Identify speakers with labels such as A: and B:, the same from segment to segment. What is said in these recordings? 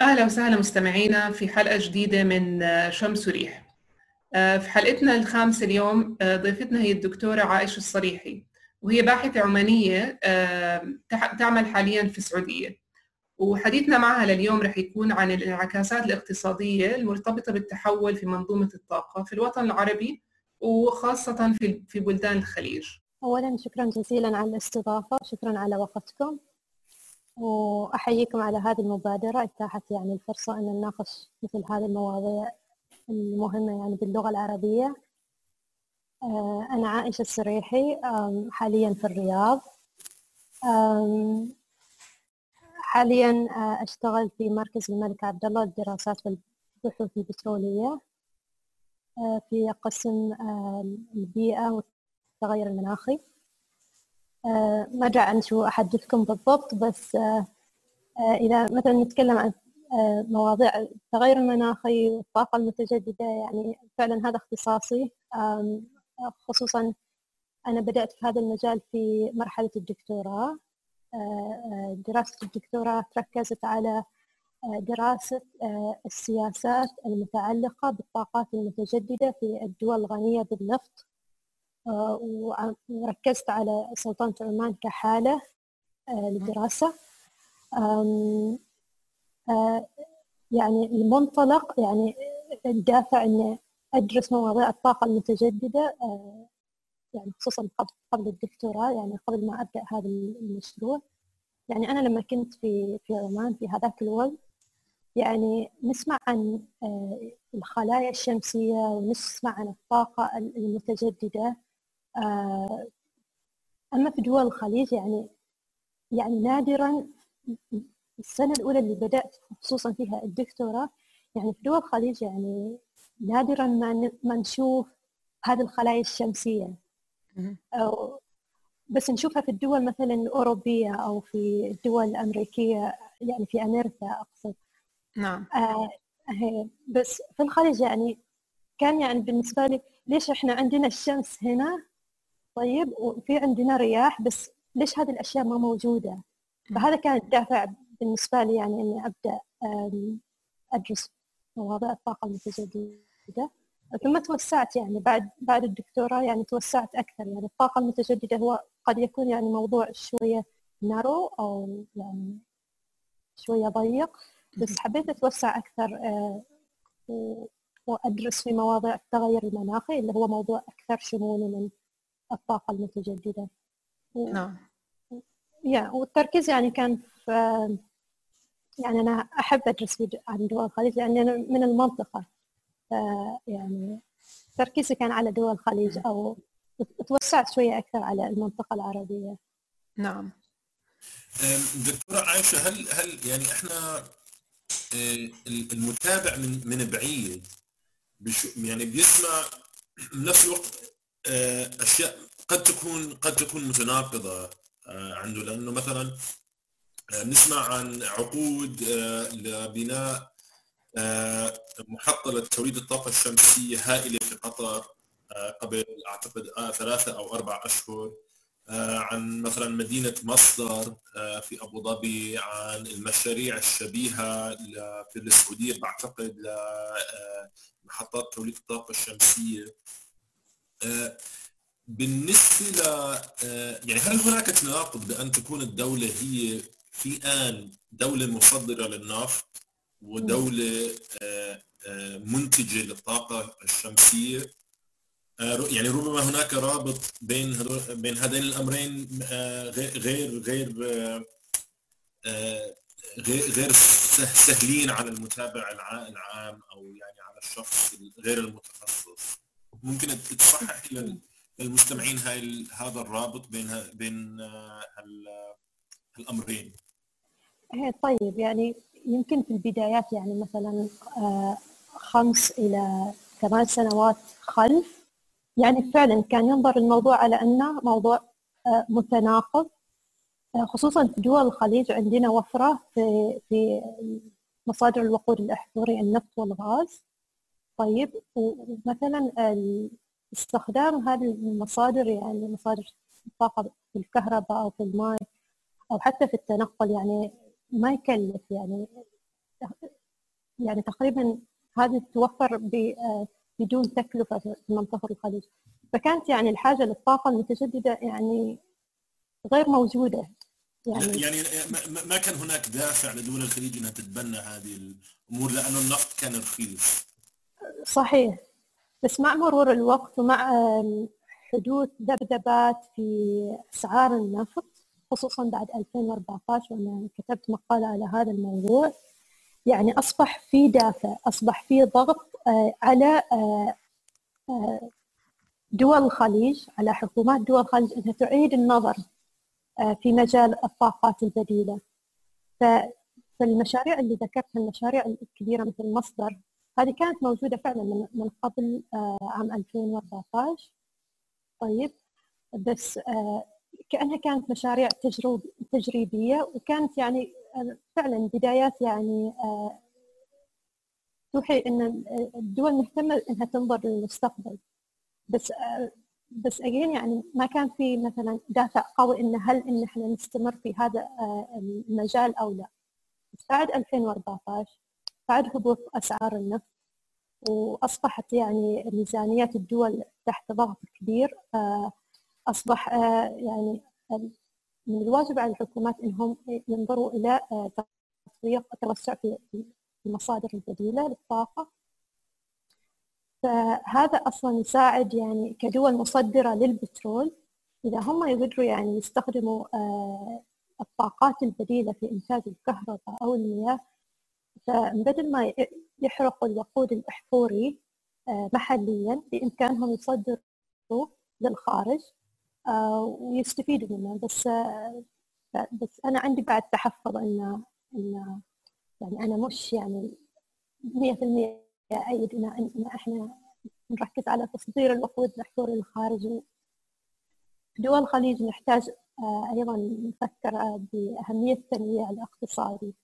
A: أهلا وسهلا مستمعينا في حلقة جديدة من شمس وريح في حلقتنا الخامسة اليوم ضيفتنا هي الدكتورة عائشة الصريحي وهي باحثة عمانية تعمل حاليا في السعودية وحديثنا معها لليوم رح يكون عن الانعكاسات الاقتصادية المرتبطة بالتحول في منظومة الطاقة في الوطن العربي وخاصة في في بلدان الخليج.
B: أولا شكرا جزيلا على الاستضافة، شكرا على وقتكم. وأحييكم على هذه المبادرة. إتاحت يعني الفرصة أن نناقش مثل هذه المواضيع المهمة يعني باللغة العربية. آه، أنا عائشة السريحي حاليا في الرياض. حاليا آه، أشتغل في مركز الملك عبد الله للدراسات والبحوث البترولية آه، في قسم البيئة والتغير المناخي. ما أدري عن شو أحدثكم بالضبط بس إذا مثلا نتكلم عن مواضيع التغير المناخي والطاقة المتجددة يعني فعلا هذا اختصاصي. خصوصا أنا بدأت في هذا المجال في مرحلة الدكتوراه. دراسة الدكتوراه تركزت على دراسة السياسات المتعلقة بالطاقات المتجددة في الدول الغنية بالنفط. وركزت على سلطنة عمان كحالة للدراسة يعني المنطلق يعني الدافع إني أدرس مواضيع الطاقة المتجددة يعني خصوصا قبل قبل الدكتوراه يعني قبل ما أبدأ هذا المشروع. يعني أنا لما كنت في في عمان في هذاك الوقت يعني نسمع عن الخلايا الشمسية ونسمع عن الطاقة المتجددة. أما في دول الخليج يعني يعني نادرا السنة الأولى اللي بدأت خصوصا فيها الدكتوراه يعني في دول الخليج يعني نادرا ما ما نشوف هذه الخلايا الشمسية. أو بس نشوفها في الدول مثلا الأوروبية أو في الدول الأمريكية يعني في أمريكا أقصد.
A: نعم.
B: آه بس في الخليج يعني كان يعني بالنسبة لي ليش إحنا عندنا الشمس هنا؟ طيب وفي عندنا رياح بس ليش هذه الأشياء ما موجودة؟ فهذا كان الدافع بالنسبة لي يعني إني أبدأ أدرس مواضيع الطاقة المتجددة. ثم توسعت يعني بعد بعد الدكتوراه يعني توسعت أكثر. يعني الطاقة المتجددة هو قد يكون يعني موضوع شوية نارو أو يعني شوية ضيق بس حبيت أتوسع أكثر آه، وأدرس في مواضيع التغير المناخي اللي هو موضوع أكثر شمول من الطاقة المتجددة.
A: نعم.
B: يا والتركيز يعني كان في يعني أنا أحب أدرس في عن دول الخليج لأني أنا من المنطقة. يعني تركيزي كان على دول الخليج أو توسعت شوية أكثر على المنطقة العربية.
A: نعم.
C: دكتورة عائشة هل هل يعني إحنا آه، المتابع من من بعيد يعني بيسمع بنفس الوقت أشياء قد تكون قد تكون متناقضة آه، عنده. لأنه مثلا آه، نسمع عن عقود آه، لبناء آه، محطة لتوليد الطاقة الشمسية هائلة في قطر قبل أعتقد ثلاثة أو أربع أشهر عن مثلا مدينة مصدر في أبو ظبي عن المشاريع الشبيهة في السعودية بعتقد لمحطات توليد الطاقة الشمسية. بالنسبة ل يعني هل هناك تناقض بأن تكون الدولة هي في آن دولة مصدرة للنفط ودولة آه، آه، منتجة للطاقة الشمسية؟ آه، يعني ربما هناك رابط بين بين هذين الأمرين غير غير غير غير سهلين على المتابع العام أو يعني على الشخص غير المتخصص. ممكن تصحح للمستمعين هاي هذا الرابط بين بين الأمرين.
B: إيه طيب يعني يمكن في البدايات يعني مثلا آه، خمس إلى ثمان سنوات خلف يعني فعلا كان ينظر الموضوع على أنه موضوع آه، متناقض. آه، خصوصا في دول الخليج عندنا وفرة في في مصادر الوقود الأحفوري النفط والغاز. طيب ومثلا استخدام هذه المصادر يعني مصادر الطاقة في الكهرباء أو في الماء أو حتى في التنقل يعني ما يكلف يعني يعني تقريبا هذه توفر بدون تكلفة في منطقة الخليج. فكانت يعني الحاجة للطاقة المتجددة يعني غير موجودة
C: يعني يعني ما كان هناك دافع لدول الخليج إنها تتبنى هذه الأمور لأنه النفط كان رخيص.
B: صحيح. بس مع مرور الوقت ومع حدوث ذبذبات في أسعار النفط خصوصا بعد 2014 وأنا كتبت مقالة على هذا الموضوع يعني أصبح في دافع أصبح في ضغط آه، على آه، آه، دول الخليج على حكومات دول الخليج إنها تعيد النظر في مجال الطاقات البديله فالمشاريع اللي ذكرتها المشاريع الكبيرة مثل مصدر هذه كانت موجودة فعلا من قبل عام 2014 طيب بس كأنها كانت مشاريع تجرب تجريبية وكانت يعني فعلا بدايات يعني توحي إن الدول مهتمة إنها تنظر للمستقبل. بس بس اجين يعني ما كان في مثلا دافع قوي إن هل إن إحنا نستمر في هذا المجال أو لا. بس بعد 2014 بعد هبوط أسعار النفط وأصبحت يعني ميزانيات الدول تحت ضغط كبير أصبح يعني من الواجب على الحكومات إنهم ينظروا إلى تسويق توسع في المصادر البديلة للطاقة. فهذا أصلا يساعد يعني كدول مصدرة للبترول إذا هم يقدروا يعني يستخدموا آه، الطاقات البديلة في إنتاج الكهرباء أو المياه فبدل ما يحرقوا الوقود الأحفوري آه، محليا بإمكانهم يصدروا للخارج آه، ويستفيدوا منه. بس بس أنا عندي بعد تحفظ إن إن يعني أنا مش يعني 100% ايد إن إن إحنا نركز على تصدير الوقود الأحفوري للخارج. دول الخليج نحتاج آه، أيضا نفكر بأهمية التنويع الاقتصادي.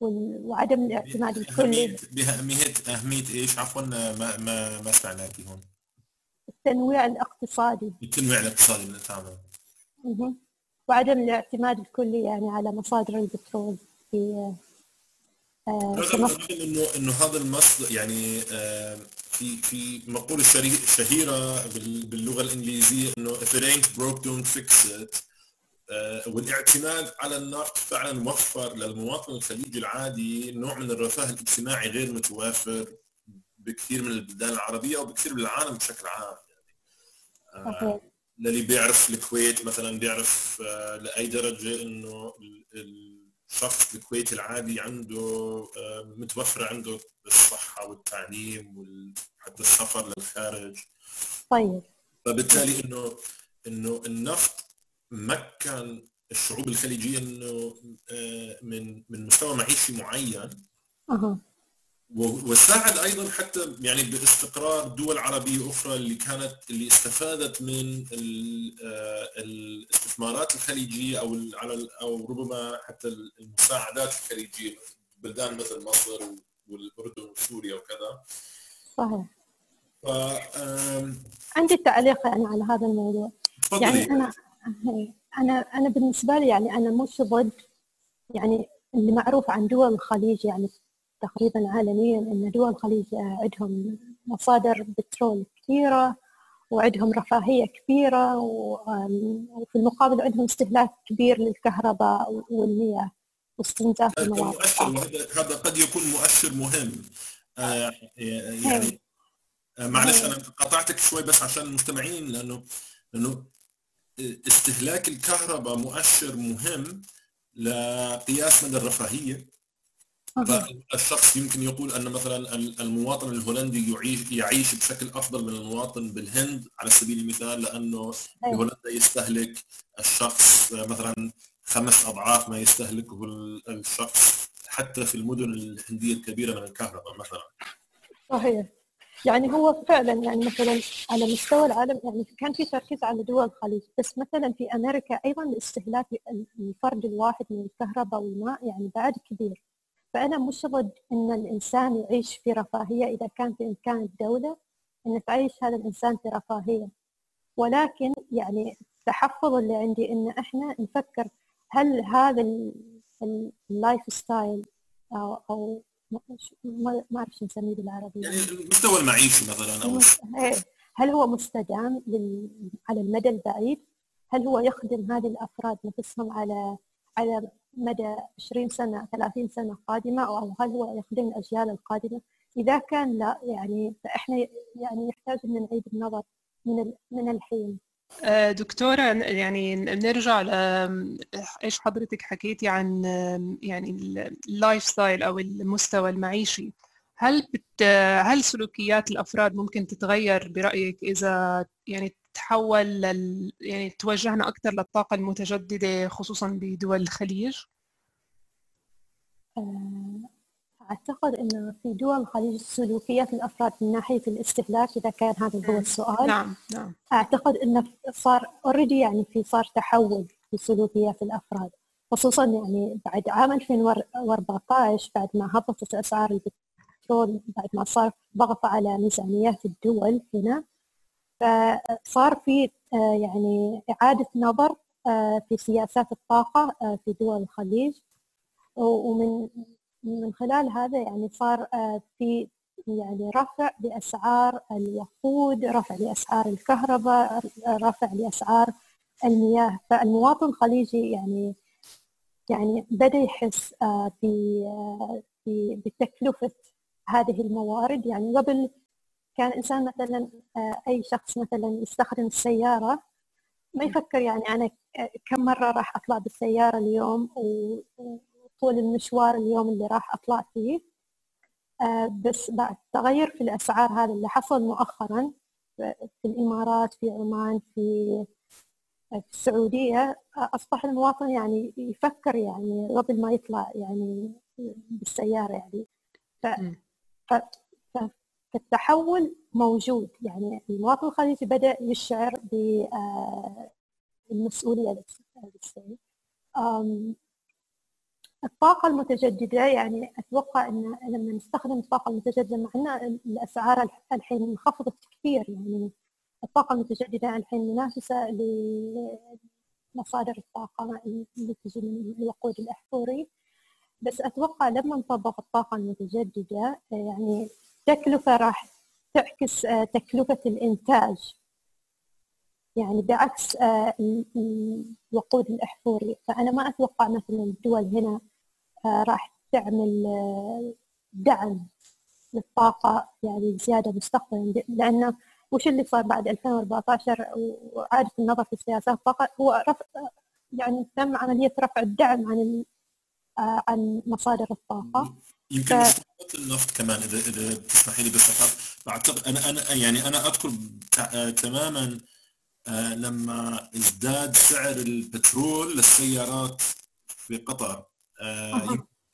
B: وعدم الاعتماد الكلي.
C: باهميه اهميه إيش؟ عفوا ما ما ما سمعناكي هون.
B: التنويع الاقتصادي.
C: التنويع الاقتصادي تماما
B: وعدم الاعتماد الكلي يعني على مصادر البترول في
C: رغم انه إنه هذا المصدر يعني آه، في في مقولة شهيرة باللغة الإنجليزية إنه if it ain't broke don't fix it. آه، والاعتماد على النفط فعلا وفر للمواطن الخليجي العادي نوع من الرفاه الاجتماعي غير متوافر بكثير من البلدان العربية وبكثير من العالم بشكل عام يعني. آه للي بيعرف الكويت مثلا بيعرف آه لأي درجة إنه الشخص الكويتي العادي عنده آه متوفره عنده الصحة والتعليم وحتى السفر للخارج.
B: طيب.
C: فبالتالي إنه إنه النفط مكن الشعوب الخليجية إنه آه، من من مستوى معيشي معين.
B: أه.
C: وساعد أيضا حتى يعني باستقرار دول عربية أخرى اللي كانت اللي استفادت من آه، الاستثمارات الخليجية أو على أو ربما حتى المساعدات الخليجية بلدان مثل مصر والأردن وسوريا وكذا.
B: صحيح. ف عندي تعليق يعني على هذا الموضوع. يعني أنا أنا أنا بالنسبة لي يعني أنا مش ضد يعني اللي معروف عن دول الخليج يعني تقريبا عالميا إن دول الخليج عندهم مصادر بترول كثيرة وعندهم رفاهية كبيرة وفي المقابل عندهم استهلاك كبير للكهرباء والمياه واستنزاف
C: المواد. هذا قد يكون مؤشر مهم. آه يعني آه معلش أنا قطعتك شوي بس عشان المستمعين لأنه لأنه استهلاك الكهرباء مؤشر مهم لقياس مدى الرفاهية الشخص يمكن يقول أن مثلا المواطن الهولندي يعيش يعيش بشكل أفضل من المواطن بالهند على سبيل المثال لأنه بهولندا يستهلك الشخص مثلا خمس أضعاف ما يستهلكه الشخص حتى في المدن الهندية الكبيرة من الكهرباء مثلا.
B: صحيح. يعني هو فعلا يعني مثلا على مستوى العالم يعني كان في تركيز على دول الخليج بس مثلا في أمريكا أيضا الاستهلاك الفرد الواحد من الكهرباء والماء يعني بعد كبير. فأنا مش ضد أن الإنسان يعيش في رفاهية إذا كان في إمكان الدولة أن تعيش هذا الإنسان في رفاهية. ولكن يعني التحفظ اللي عندي أن إحنا نفكر هل هذا ال lifestyle أو ما أعرف شو نسميه بالعربي
C: يعني المستوى المعيشي مثلا أو
B: إيه. هل هو مستدام على المدى البعيد؟ هل هو يخدم هذه الأفراد نفسهم على على مدى 20 سنة 30 سنة قادمة أو هل هو يخدم الأجيال القادمة؟ إذا كان لا يعني فإحنا يعني يحتاج إن نعيد النظر من من الحين
A: دكتورة يعني بنرجع ل إيش حضرتك حكيتي عن يعني ال lifestyle أو المستوى المعيشي هل بت هل سلوكيات الأفراد ممكن تتغير برأيك إذا يعني تحول لل يعني توجهنا أكثر للطاقة المتجددة خصوصا بدول الخليج؟
B: أعتقد أن في دول الخليج سلوكيات الأفراد من ناحية الاستهلاك إذا كان هذا هو السؤال.
A: نعم نعم.
B: أعتقد أنه صار اوريدي يعني في صار تحول في سلوكيات الأفراد خصوصا يعني بعد عام 2014 بعد ما هبطت أسعار البترول بعد ما صار ضغط على ميزانيات الدول هنا فصار في آه، يعني إعادة نظر آه، في سياسات الطاقة آه، في دول الخليج. ومن من خلال هذا يعني صار آه، في يعني رفع لأسعار الوقود رفع لأسعار الكهرباء رفع لأسعار المياه. فالمواطن الخليجي يعني يعني بدأ يحس آه، آه، بتكلفة هذه الموارد. يعني قبل كان إنسان مثلا أي شخص مثلا يستخدم السيارة ما يفكر يعني أنا كم مرة راح أطلع بالسيارة اليوم؟ طول المشوار اليوم اللي راح أطلع فيه. آه، بس بعد تغير في الأسعار هذا اللي حصل مؤخرا في الإمارات في عمان في في السعودية أصبح المواطن يعني يفكر يعني قبل ما يطلع يعني بالسيارة يعني. ف... ف... فالتحول موجود يعني. المواطن الخليجي بدأ يشعر بالمسؤولية آه، الطاقة المتجددة يعني أتوقع أن لما نستخدم الطاقة المتجددة مع أن الأسعار الحين انخفضت كثير يعني الطاقة المتجددة الحين منافسة لمصادر الطاقة اللي تجي من الوقود الأحفوري. بس أتوقع لما نطبق الطاقة المتجددة يعني تكلفة راح تعكس تكلفة الإنتاج. يعني بعكس الوقود الأحفوري. فأنا ما أتوقع مثلا الدول هنا آه، راح تعمل آه، دعم للطاقة يعني زيادة مستقبلا. لأنه وش اللي صار بعد 2014 وعادة النظر في سياسات الطاقة هو رفع يعني تم عملية رفع الدعم عن آه، عن مصادر الطاقة.
C: يمكن ف... النفط كمان إذا إذا تسمحي لي بس بعتقد أنا أنا يعني أنا أذكر تماما لما ازداد سعر البترول للسيارات في قطر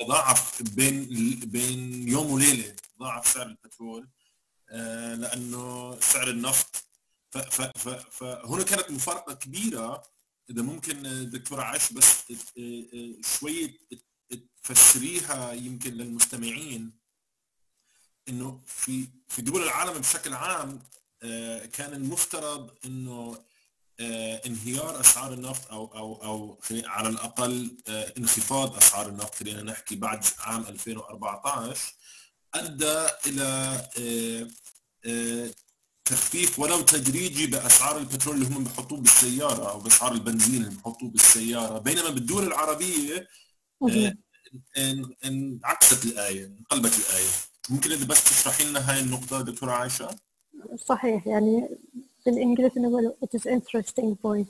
C: تضاعف بين بين يوم وليلة تضاعف سعر البترول آه، لأنه سعر النفط. فهنا كانت مفارقة كبيرة. إذا ممكن دكتوره عاش بس شوية تفسريها يمكن للمستمعين. إنه في في دول العالم بشكل عام آه، كان المفترض إنه آه، انهيار أسعار النفط أو أو أو على الأقل آه، انخفاض أسعار النفط خلينا نحكي بعد عام 2014 أدى إلى آه، تخفيف ولو تدريجي بأسعار البترول اللي هم بحطوه بالسيارة أو بأسعار البنزين اللي بحطوه بالسيارة. بينما بالدول العربية انعكست الآية انقلبت الآية. ممكن إذا بس تشرحي لنا هاي النقطة دكتورة عائشه
B: صحيح يعني بالإنجليزي نقول it is interesting point.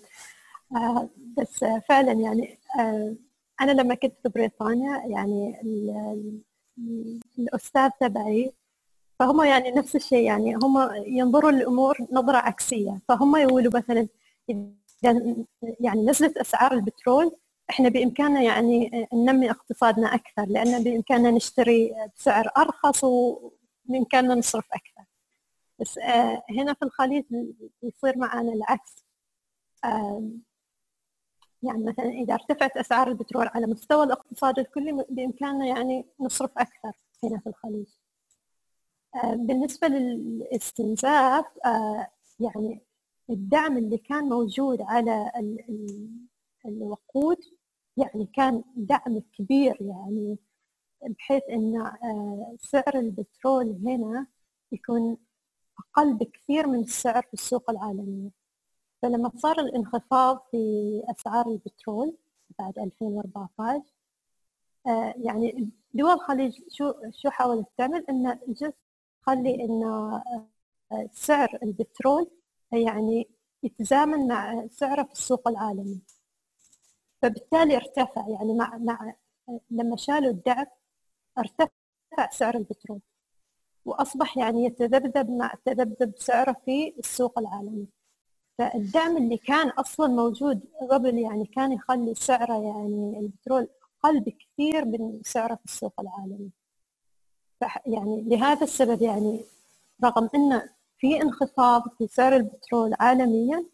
B: آه بس آه فعلا يعني آه أنا لما كنت في بريطانيا يعني الأستاذ تبعي فهم يعني نفس الشيء يعني هم ينظروا للأمور نظرة عكسية. فهم يقولوا مثلا يعني نزلت أسعار البترول إحنا بإمكاننا يعني ننمي اقتصادنا أكثر لأن بإمكاننا نشتري بسعر أرخص وبامكاننا نصرف أكثر. بس آه، هنا في الخليج يصير معنا العكس. يعني مثلا إذا ارتفعت أسعار البترول على مستوى الاقتصاد الكلي بإمكاننا يعني نصرف أكثر هنا في الخليج بالنسبة للاستنزاف آه، يعني الدعم اللي كان موجود على الوقود يعني كان دعم كبير يعني بحيث إن سعر البترول هنا يكون أقل بكثير من السعر في السوق العالمية. فلما صار الانخفاض في أسعار البترول بعد 2014 يعني دول الخليج شو شو حاولت تعمل؟ إنه جزء تخلي ان سعر البترول يعني يتزامن مع سعره في السوق العالمي. فبالتالي ارتفع يعني مع مع لما شالوا الدعم ارتفع سعر البترول. وأصبح يعني يتذبذب مع تذبذب سعره في السوق العالمي. فالدعم اللي كان أصلا موجود قبل يعني كان يخلي سعره يعني البترول أقل بكثير من سعره في السوق العالمي. يعني لهذا السبب يعني رغم إن في انخفاض في سعر البترول عالميا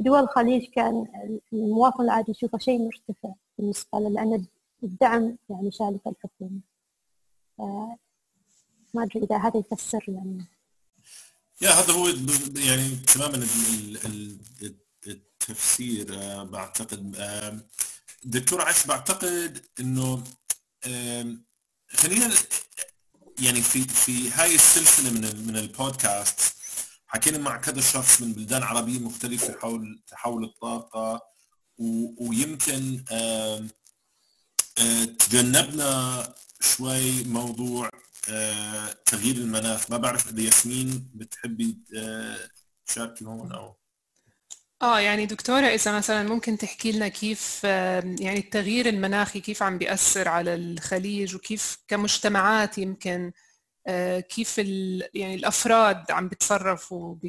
B: دول الخليج كان المواطن العادي يشوفه شيء مرتفع بالنسبة له لأن الدعم يعني شالت الحكومة. ما أدري إذا هذا يفسر يعني.
C: يا هذا هو يعني تماما التفسير بعتقد دكتور عايش بعتقد إنه خلينا يعني في في هاي السلسلة من من البودكاست حكينا مع كذا شخص من بلدان عربية مختلفة حول تحول الطاقة ويمكن تجنبنا شوي موضوع تغيير المناخ ما بعرف إذا ياسمين بتحبي تشاركي هون أو؟
A: آه يعني دكتورة إذا مثلا ممكن تحكي لنا كيف يعني التغيير المناخي كيف عم بيأثر على الخليج وكيف كمجتمعات يمكن كيف يعني الأفراد عم بيتصرفوا ب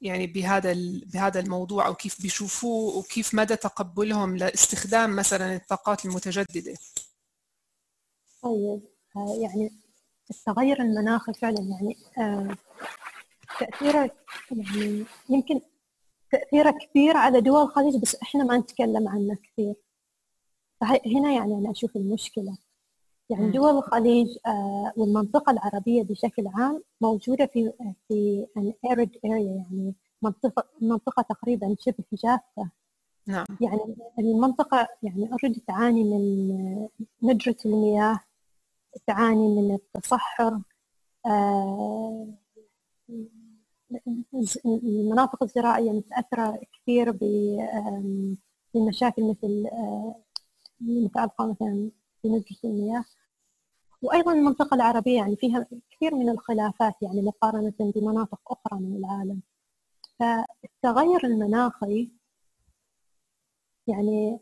A: يعني بهذا بهذا الموضوع أو كيف بيشوفوه وكيف مدى تقبلهم لإستخدام مثلا الطاقات المتجددة.
B: طيب. يعني التغير المناخي فعلا يعني تأثيره يعني يمكن تأثيره كبير على دول الخليج بس إحنا ما نتكلم عنه كثير. فهنا يعني أنا أشوف المشكلة. يعني دول الخليج والمنطقة العربية بشكل عام موجودة في في ان arid area يعني منطقه منطقة تقريبا شبه جافة.
A: نعم.
B: يعني المنطقة يعني اوريدي تعاني من ندرة المياه. تعاني من التصحر المناطق الزراعية متأثرة كثير بمشاكل مثل متعلقة مثلا بنسبة المياه. وأيضا المنطقة العربية يعني فيها كثير من الخلافات يعني مقارنة بمناطق أخرى من العالم. فالتغير المناخي يعني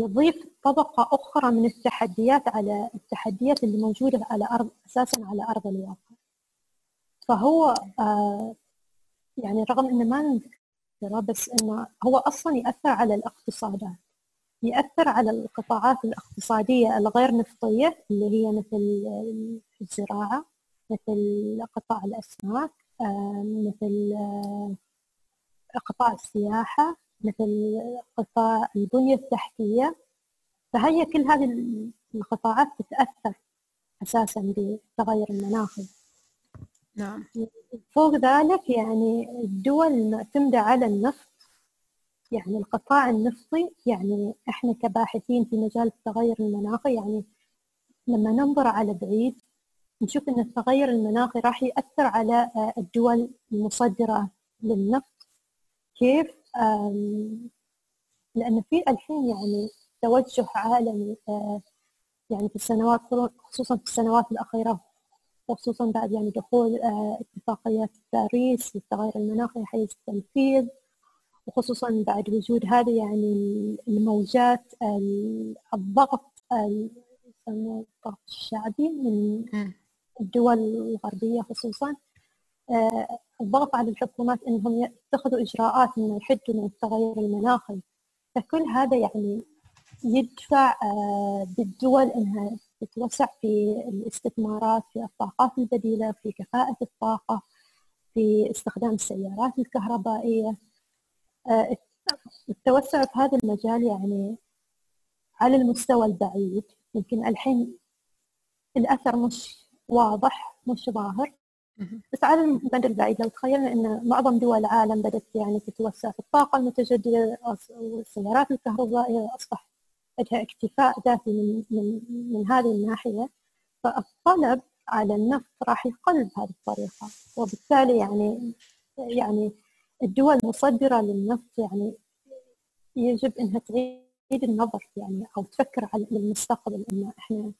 B: يضيف طبقة أخرى من التحديات على التحديات اللي موجودة على أرض أساسا على أرض الواقع. فهو آه يعني رغم إنه ما نذكره بس إنه هو أصلا يأثر على الاقتصادات. يأثر على القطاعات الاقتصادية الغير نفطية اللي هي مثل الزراعة مثل قطاع الأسماك مثل قطاع السياحة مثل قطاع البنية التحتية فهي كل هذه القطاعات تتأثر أساسا بالتغير المناخي
A: نعم.
B: فوق ذلك يعني الدول المعتمدة على النفط يعني القطاع النفطي يعني إحنا كباحثين في مجال التغير المناخي يعني لما ننظر على بعيد نشوف إن التغير المناخي راح يأثر على الدول المصدرة للنفط كيف لأن في الحين يعني توجه عالمي يعني في السنوات خصوصا في السنوات الأخيرة وخصوصا بعد يعني دخول اتفاقيات باريس للتغير المناخي حيز التنفيذ وخصوصا بعد وجود هذه يعني الموجات الضغط الضغط الشعبي من الدول الغربية خصوصا. الضغط على الحكومات إنهم يتخذوا إجراءات انه يحدوا من التغير المناخي. فكل هذا يعني يدفع بالدول إنها تتوسع في الاستثمارات في الطاقات البديلة في كفاءة الطاقة في استخدام السيارات الكهربائية. التوسع في هذا المجال يعني على المستوى البعيد. يمكن الحين الأثر مش واضح مش ظاهر. بس على المدى البعيد لو تخيلنا أن معظم دول العالم بدأت يعني تتوسع في الطاقة المتجددة والسيارات الكهربائية أصبح عندها اكتفاء ذاتي من, من, من هذه الناحية. فالطلب على النفط راح يقل بهذه الطريقة. وبالتالي يعني يعني الدول المصدرة للنفط يعني يجب إنها تعيد النظر يعني أو تفكر على المستقبل إن إحنا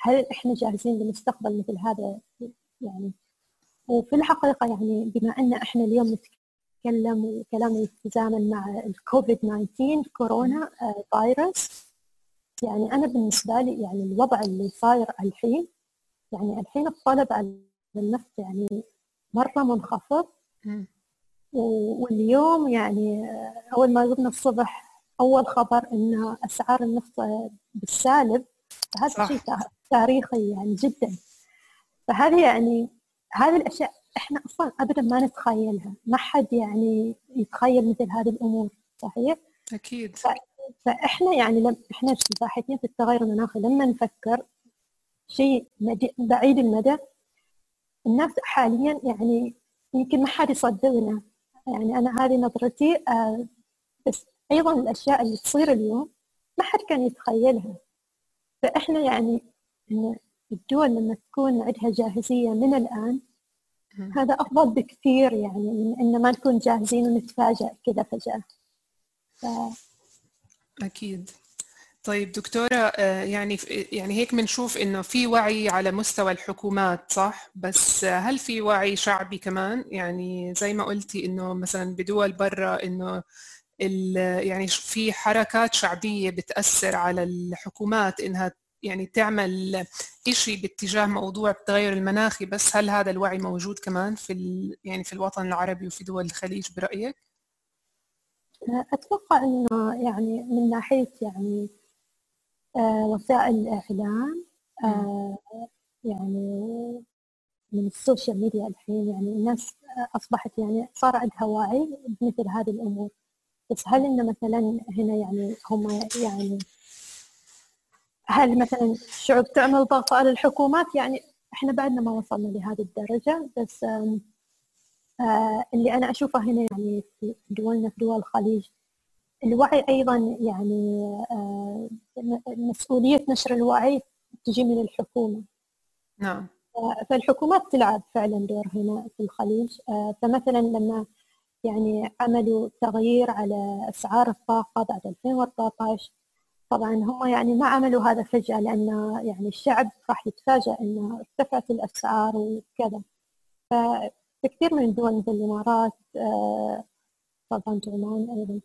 B: هل إحنا جاهزين لمستقبل مثل هذا؟ يعني. وفي الحقيقة يعني بما أن إحنا اليوم نتكلم وكلامنا يتزامن مع الكوفيد 19 كورونا آه، فيروس يعني أنا بالنسبة لي يعني الوضع اللي صاير الحين يعني الحين الطلب على النفط يعني مرة منخفض. واليوم يعني آه، أول ما قمنا الصبح أول خبر إن أسعار النفط بالسالب هذا شيء تاريخي يعني جدا. فهذه يعني هذه الأشياء إحنا أصلا ابدا ما نتخيلها. ما حد يعني يتخيل مثل هذه الأمور صحيح؟
A: أكيد.
B: ف... فإحنا يعني لم إحنا باحثين في التغير المناخي لما نفكر شيء بعيد المدى الناس حاليا يعني يمكن ما حد يصدقنا. يعني أنا هذه نظرتي آه بس أيضا الأشياء اللي تصير اليوم ما حد كان يتخيلها. فإحنا يعني الدول لما تكون عندها جاهزية من الآن هذا أفضل بكثير يعني من إن ما نكون جاهزين ونتفاجئ كذا فجأة. ف...
A: أكيد. طيب دكتورة آه، يعني يعني هيك بنشوف إنه في وعي على مستوى الحكومات صح؟ بس هل في وعي شعبي كمان؟ يعني زي ما قلتي إنه مثلا بدول برا إنه يعني في حركات شعبية بتأثر على الحكومات إنها يعني تعمل شيء باتجاه موضوع التغير المناخي بس هل هذا الوعي موجود كمان في يعني في الوطن العربي وفي دول الخليج برأيك؟
B: أتوقع أنه يعني من ناحية يعني آه، وسائل الإعلام آه، يعني من السوشيال ميديا الحين يعني الناس أصبحت يعني صار عندها وعي بمثل هذه الأمور بس هل إن مثلا هنا يعني هم يعني هل مثلا الشعوب تعمل ضغط على الحكومات؟ يعني إحنا بعدنا ما وصلنا لهذه الدرجة بس آه اللي أنا أشوفه هنا يعني في دولنا في دول الخليج الوعي أيضا يعني آه مسؤولية نشر الوعي تجي من الحكومة.
A: نعم.
B: آه فالحكومات تلعب فعلا دور هنا في الخليج. فمثلا لما يعني عملوا تغيير على أسعار الطاقة بعد 2014 طبعا هم يعني ما عملوا هذا فجأة لأن يعني الشعب راح يتفاجأ أن ارتفعت الأسعار وكذا. ففي كثير من الدول مثل الإمارات آه، طبعا عمان أيضا.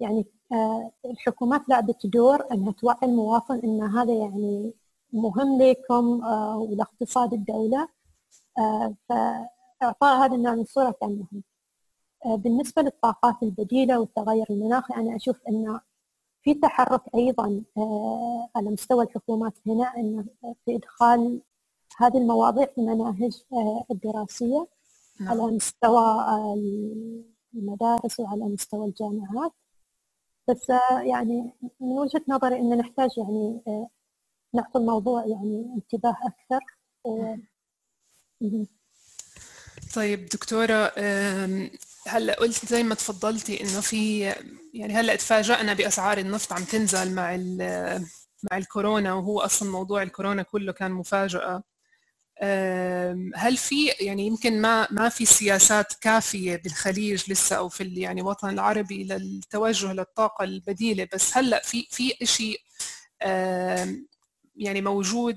B: يعني آه، الحكومات لعبت دور أنها توعي المواطن أن هذا يعني مهم لكم آه، ولاقتصاد الدولة. فإعطاء هذا النوع من الصورة كان مهم. بالنسبة للطاقات البديلة والتغير المناخي أنا أشوف أن في تحرك أيضا آه، على مستوى الحكومات هنا انه في إدخال هذه المواضيع في المناهج آه، الدراسية نعم. على مستوى آه، المدارس وعلى مستوى الجامعات. بس يعني من وجهة نظري إن نحتاج يعني نعطي الموضوع يعني انتباه أكثر.
A: طيب دكتورة هلأ قلت زي ما تفضلتي إنه في يعني هلأ تفاجأنا بأسعار النفط عم تنزل مع مع الكورونا وهو أصلا موضوع الكورونا كله كان مفاجأة. هل في يعني يمكن ما ما في سياسات كافية بالخليج لسه أو في يعني الوطن العربي للتوجه للطاقة البديلة بس هلأ في في شيء يعني موجود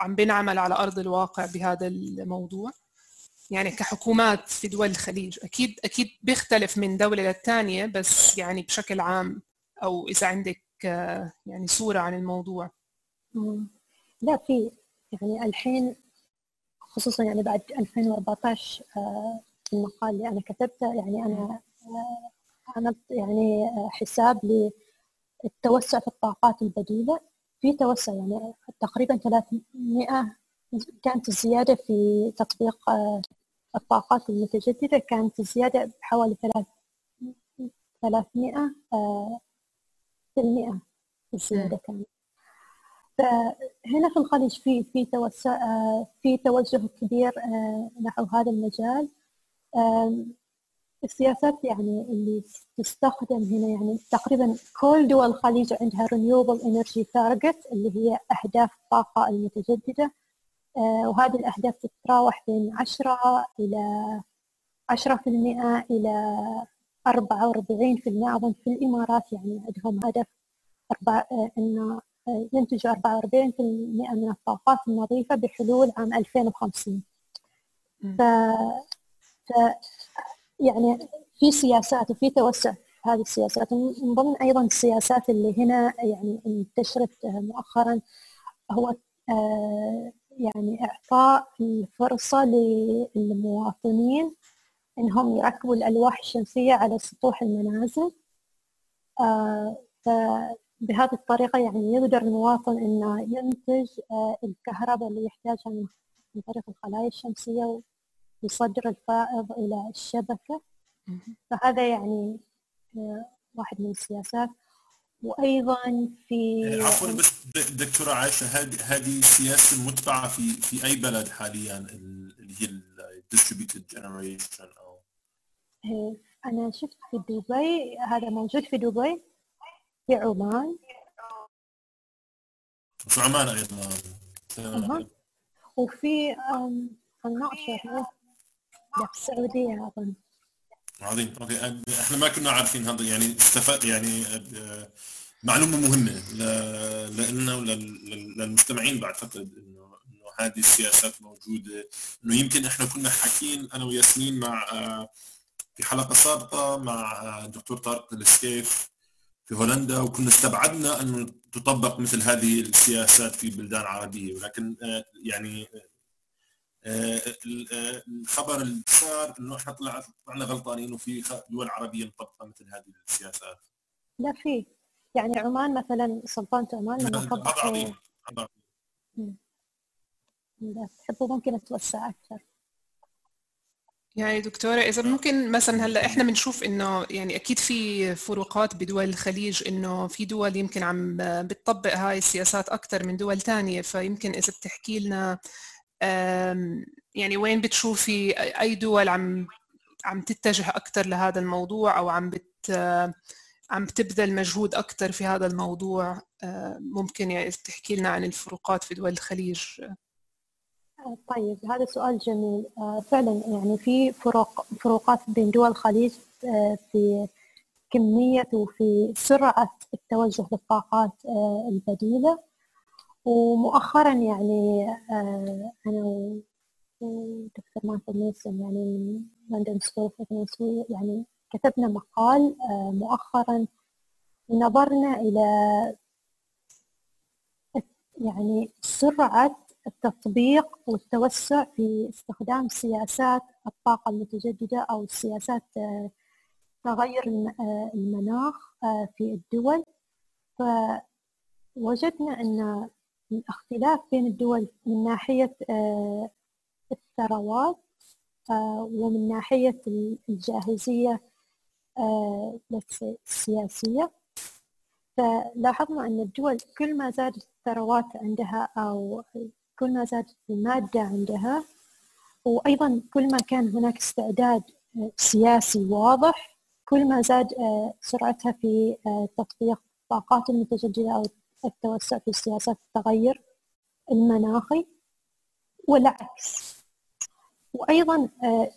A: عم بينعمل على أرض الواقع بهذا الموضوع؟ يعني كحكومات في دول الخليج. أكيد أكيد بيختلف من دولة للثانيه بس يعني بشكل عام أو إذا عندك يعني صورة عن الموضوع.
B: لا في يعني الحين خصوصا يعني بعد 2014 آه، المقال اللي أنا كتبته يعني أنا آه، عملت يعني آه، حساب للتوسع في الطاقات البديلة. في توسع يعني تقريبا 300 كانت الزيادة في تطبيق الطاقات المتجددة كانت الزيادة بحوالي ثلاث 300 في المئة الزيادة كانت. فهنا في الخليج في في توسع في توجه كبير نحو هذا المجال. السياسات يعني اللي تستخدم هنا يعني تقريبا كل دول الخليج عندها renewable energy target اللي هي أهداف الطاقة المتجددة. آه، وهذه الأهداف تتراوح بين 10 إلى 10% إلى 44% أظن في الإمارات يعني عندهم هدف أربع آه، إنه آه، ينتجوا 44% من الطاقات النظيفة بحلول عام 2050 ف... ف يعني في سياسات وفي توسع في هذه السياسات من ضمن أيضا السياسات اللي هنا يعني انتشرت مؤخرا هو يعني إعطاء الفرصة للمواطنين إنهم يركبوا الألواح الشمسية على سطوح المنازل. فبهذه الطريقة يعني يقدر المواطن إنه ينتج الكهرباء اللي يحتاجها من طريق الخلايا الشمسية يصدر الفائض إلى الشبكة. فهذا يعني آه، واحد من السياسات. وأيضا في
C: آه، عفوا بس دكتورة عائشة هذه هذه السياسة المتبعة في في أي بلد حاليا اللي هي ال distributed generation أو؟
B: آه، أنا شفت في دبي هذا موجود في دبي في عمان.
C: في عمان أيضا.
B: وفي الناقشه لا في السعودية أظن.
C: عظيم. أوكي إحنا ما كنا عارفين هذا يعني استفاد يعني معلومة مهمة لنا وللمستمعين بعتقد انه إنه هذه السياسات موجودة إنه يمكن إحنا كنا حاكيين أنا وياسمين مع آه، في حلقة سابقة مع الدكتور آه، طارق السكيف في هولندا وكنا استبعدنا انه تطبق مثل هذه السياسات في بلدان عربية. ولكن يعني آه، آه، الخبر اللي صار إنه إحنا طلعنا طلعنا غلطانين وفي دول عربية مطبقه مثل هذه السياسات.
B: لا في. يعني عمان مثلا سلطنه عمان لما طبقوا تحبوا ممكن أتوسع أكثر.
A: يعني دكتورة إذا ممكن مثلا هلأ إحنا بنشوف إنه يعني أكيد في فروقات بدول الخليج إنه في دول يمكن عم بتطبق هاي السياسات أكثر من دول تانية. فيمكن إذا بتحكي لنا يعني وين بتشوفي أي دول عم عم تتجه أكثر لهذا الموضوع أو عم بت عم بتبذل مجهود أكثر في هذا الموضوع؟ ممكن يعني تحكي لنا عن الفروقات في دول الخليج.
B: طيب هذا سؤال جميل. فعلا يعني في فروق فروقات بين دول الخليج في كمية وفي سرعة التوجه للطاقات البديلة. ومؤخرا يعني آه، أنا ودكتور مارتن نيلسون يعني من London School of يعني كتبنا مقال آه، مؤخرا نظرنا إلى يعني سرعة التطبيق والتوسع في استخدام سياسات الطاقة المتجددة أو سياسات آه، تغير المناخ في الدول. فوجدنا أن الاختلاف بين الدول من ناحية آه، الثروات آه، ومن ناحية الجاهزية آه، السياسية. فلاحظنا أن الدول كل ما زادت الثروات عندها أو كل ما زادت المادة عندها وأيضا كل ما كان هناك استعداد سياسي واضح كل ما زاد سرعتها في تطبيق الطاقات المتجددة أو التوسع في سياسات التغير المناخي والعكس. وأيضا آه،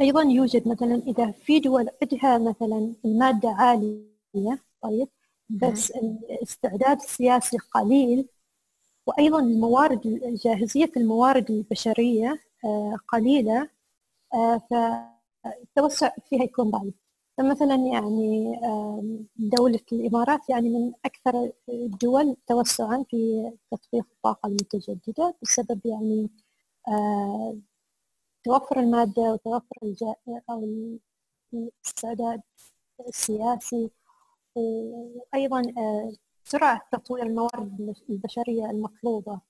B: أيضا يوجد مثلا إذا في دول عندها مثلا المادة عالية طيب بس الاستعداد السياسي قليل وأيضا الموارد جاهزية الموارد البشرية آه، قليلة آه، فالتوسع فيها يكون ضعيف. فمثلا يعني دولة الإمارات يعني من أكثر الدول توسعا في تطبيق الطاقة المتجددة بسبب يعني توفر المادة وتوفر أو الاستعداد السياسي وأيضا سرعة تطوير الموارد البشرية المطلوبة.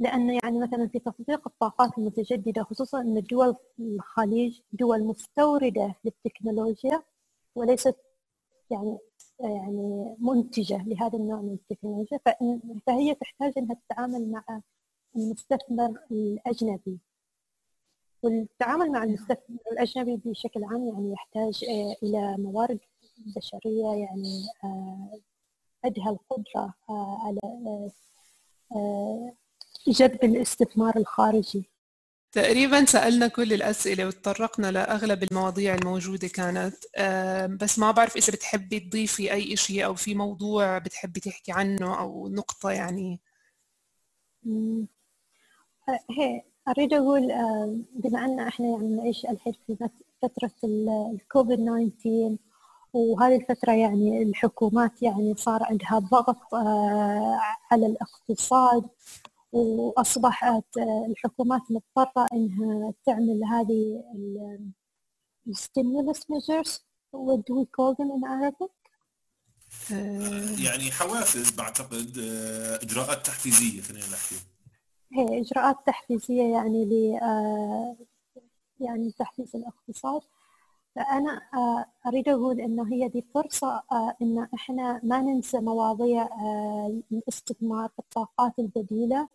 B: لأن يعني مثلا في تطبيق الطاقات المتجددة خصوصا أن دول الخليج دول مستوردة للتكنولوجيا وليست يعني يعني منتجة لهذا النوع من التكنولوجيا فهي تحتاج أنها تتعامل مع المستثمر الأجنبي. والتعامل مع المستثمر الأجنبي بشكل عام يعني يحتاج آه، إلى موارد بشرية يعني عندها القدرة على جذب الاستثمار الخارجي.
A: تقريبا سألنا كل الأسئلة وتطرقنا لأغلب المواضيع الموجودة كانت. بس ما بعرف إذا بتحبي تضيفي أي شيء أو في موضوع بتحبي تحكي عنه أو نقطة يعني.
B: هي أريد أقول بما أن إحنا يعني نعيش الحين في فترة الكوفيد 19 وهذه الفترة يعني الحكومات يعني صار عندها ضغط على الاقتصاد. وأصبحت الحكومات مضطرة إنها تعمل هذه stimulus measures what do we call them in Arabic؟
C: يعني حوافز بعتقد آه، إجراءات تحفيزية خلينا نحكي.
B: هي إجراءات تحفيزية يعني ل آه، يعني تحفيز الاقتصاد. فأنا آه، أريد أقول إنه هي دي فرصة إن إحنا ما ننسى مواضيع الاستثمار في الطاقات البديلة.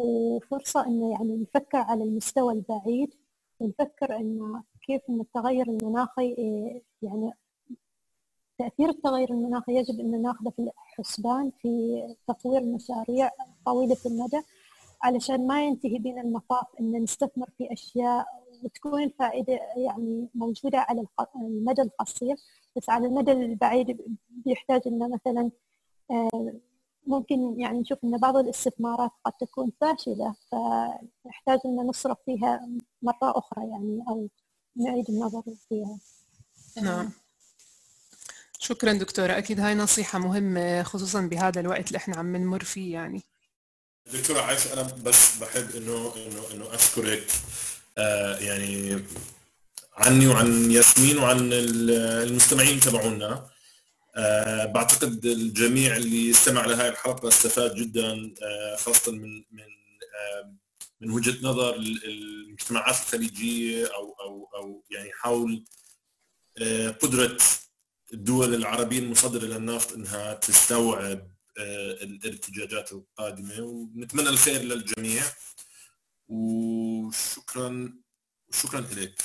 B: وفرصة إنه يعني نفكر على المستوى البعيد ونفكر إنه كيف إن التغير المناخي إيه، يعني تأثير التغير المناخي يجب أن ناخذه في الحسبان في تطوير مشاريع طويلة المدى علشان ما ينتهي بنا المطاف أن نستثمر في أشياء وتكون الفائدة يعني موجودة على المدى القصير. بس على المدى البعيد بيحتاج أن مثلا آه، ممكن يعني نشوف إن بعض الاستثمارات قد تكون فاشلة فنحتاج إن نصرف فيها مرة أخرى يعني أو نعيد النظر فيها.
A: نعم. شكرا دكتورة أكيد هاي نصيحة مهمة خصوصا بهذا الوقت اللي إحنا عم نمر فيه يعني
C: دكتورة عايشة أنا بس بحب إنه إنه إنه أشكرك آه يعني عني وعن ياسمين وعن المستمعين تبعونا أه بعتقد الجميع اللي استمع لهذه الحلقة استفاد جدا أه خاصة من من أه من وجهة نظر المجتمعات الخليجية أو أو أو يعني حول آه، قدرة الدول العربية المصدرة للنفط إنها تستوعب آه، الارتجاجات القادمة. ونتمنى الخير للجميع. وشكرا شكرا لك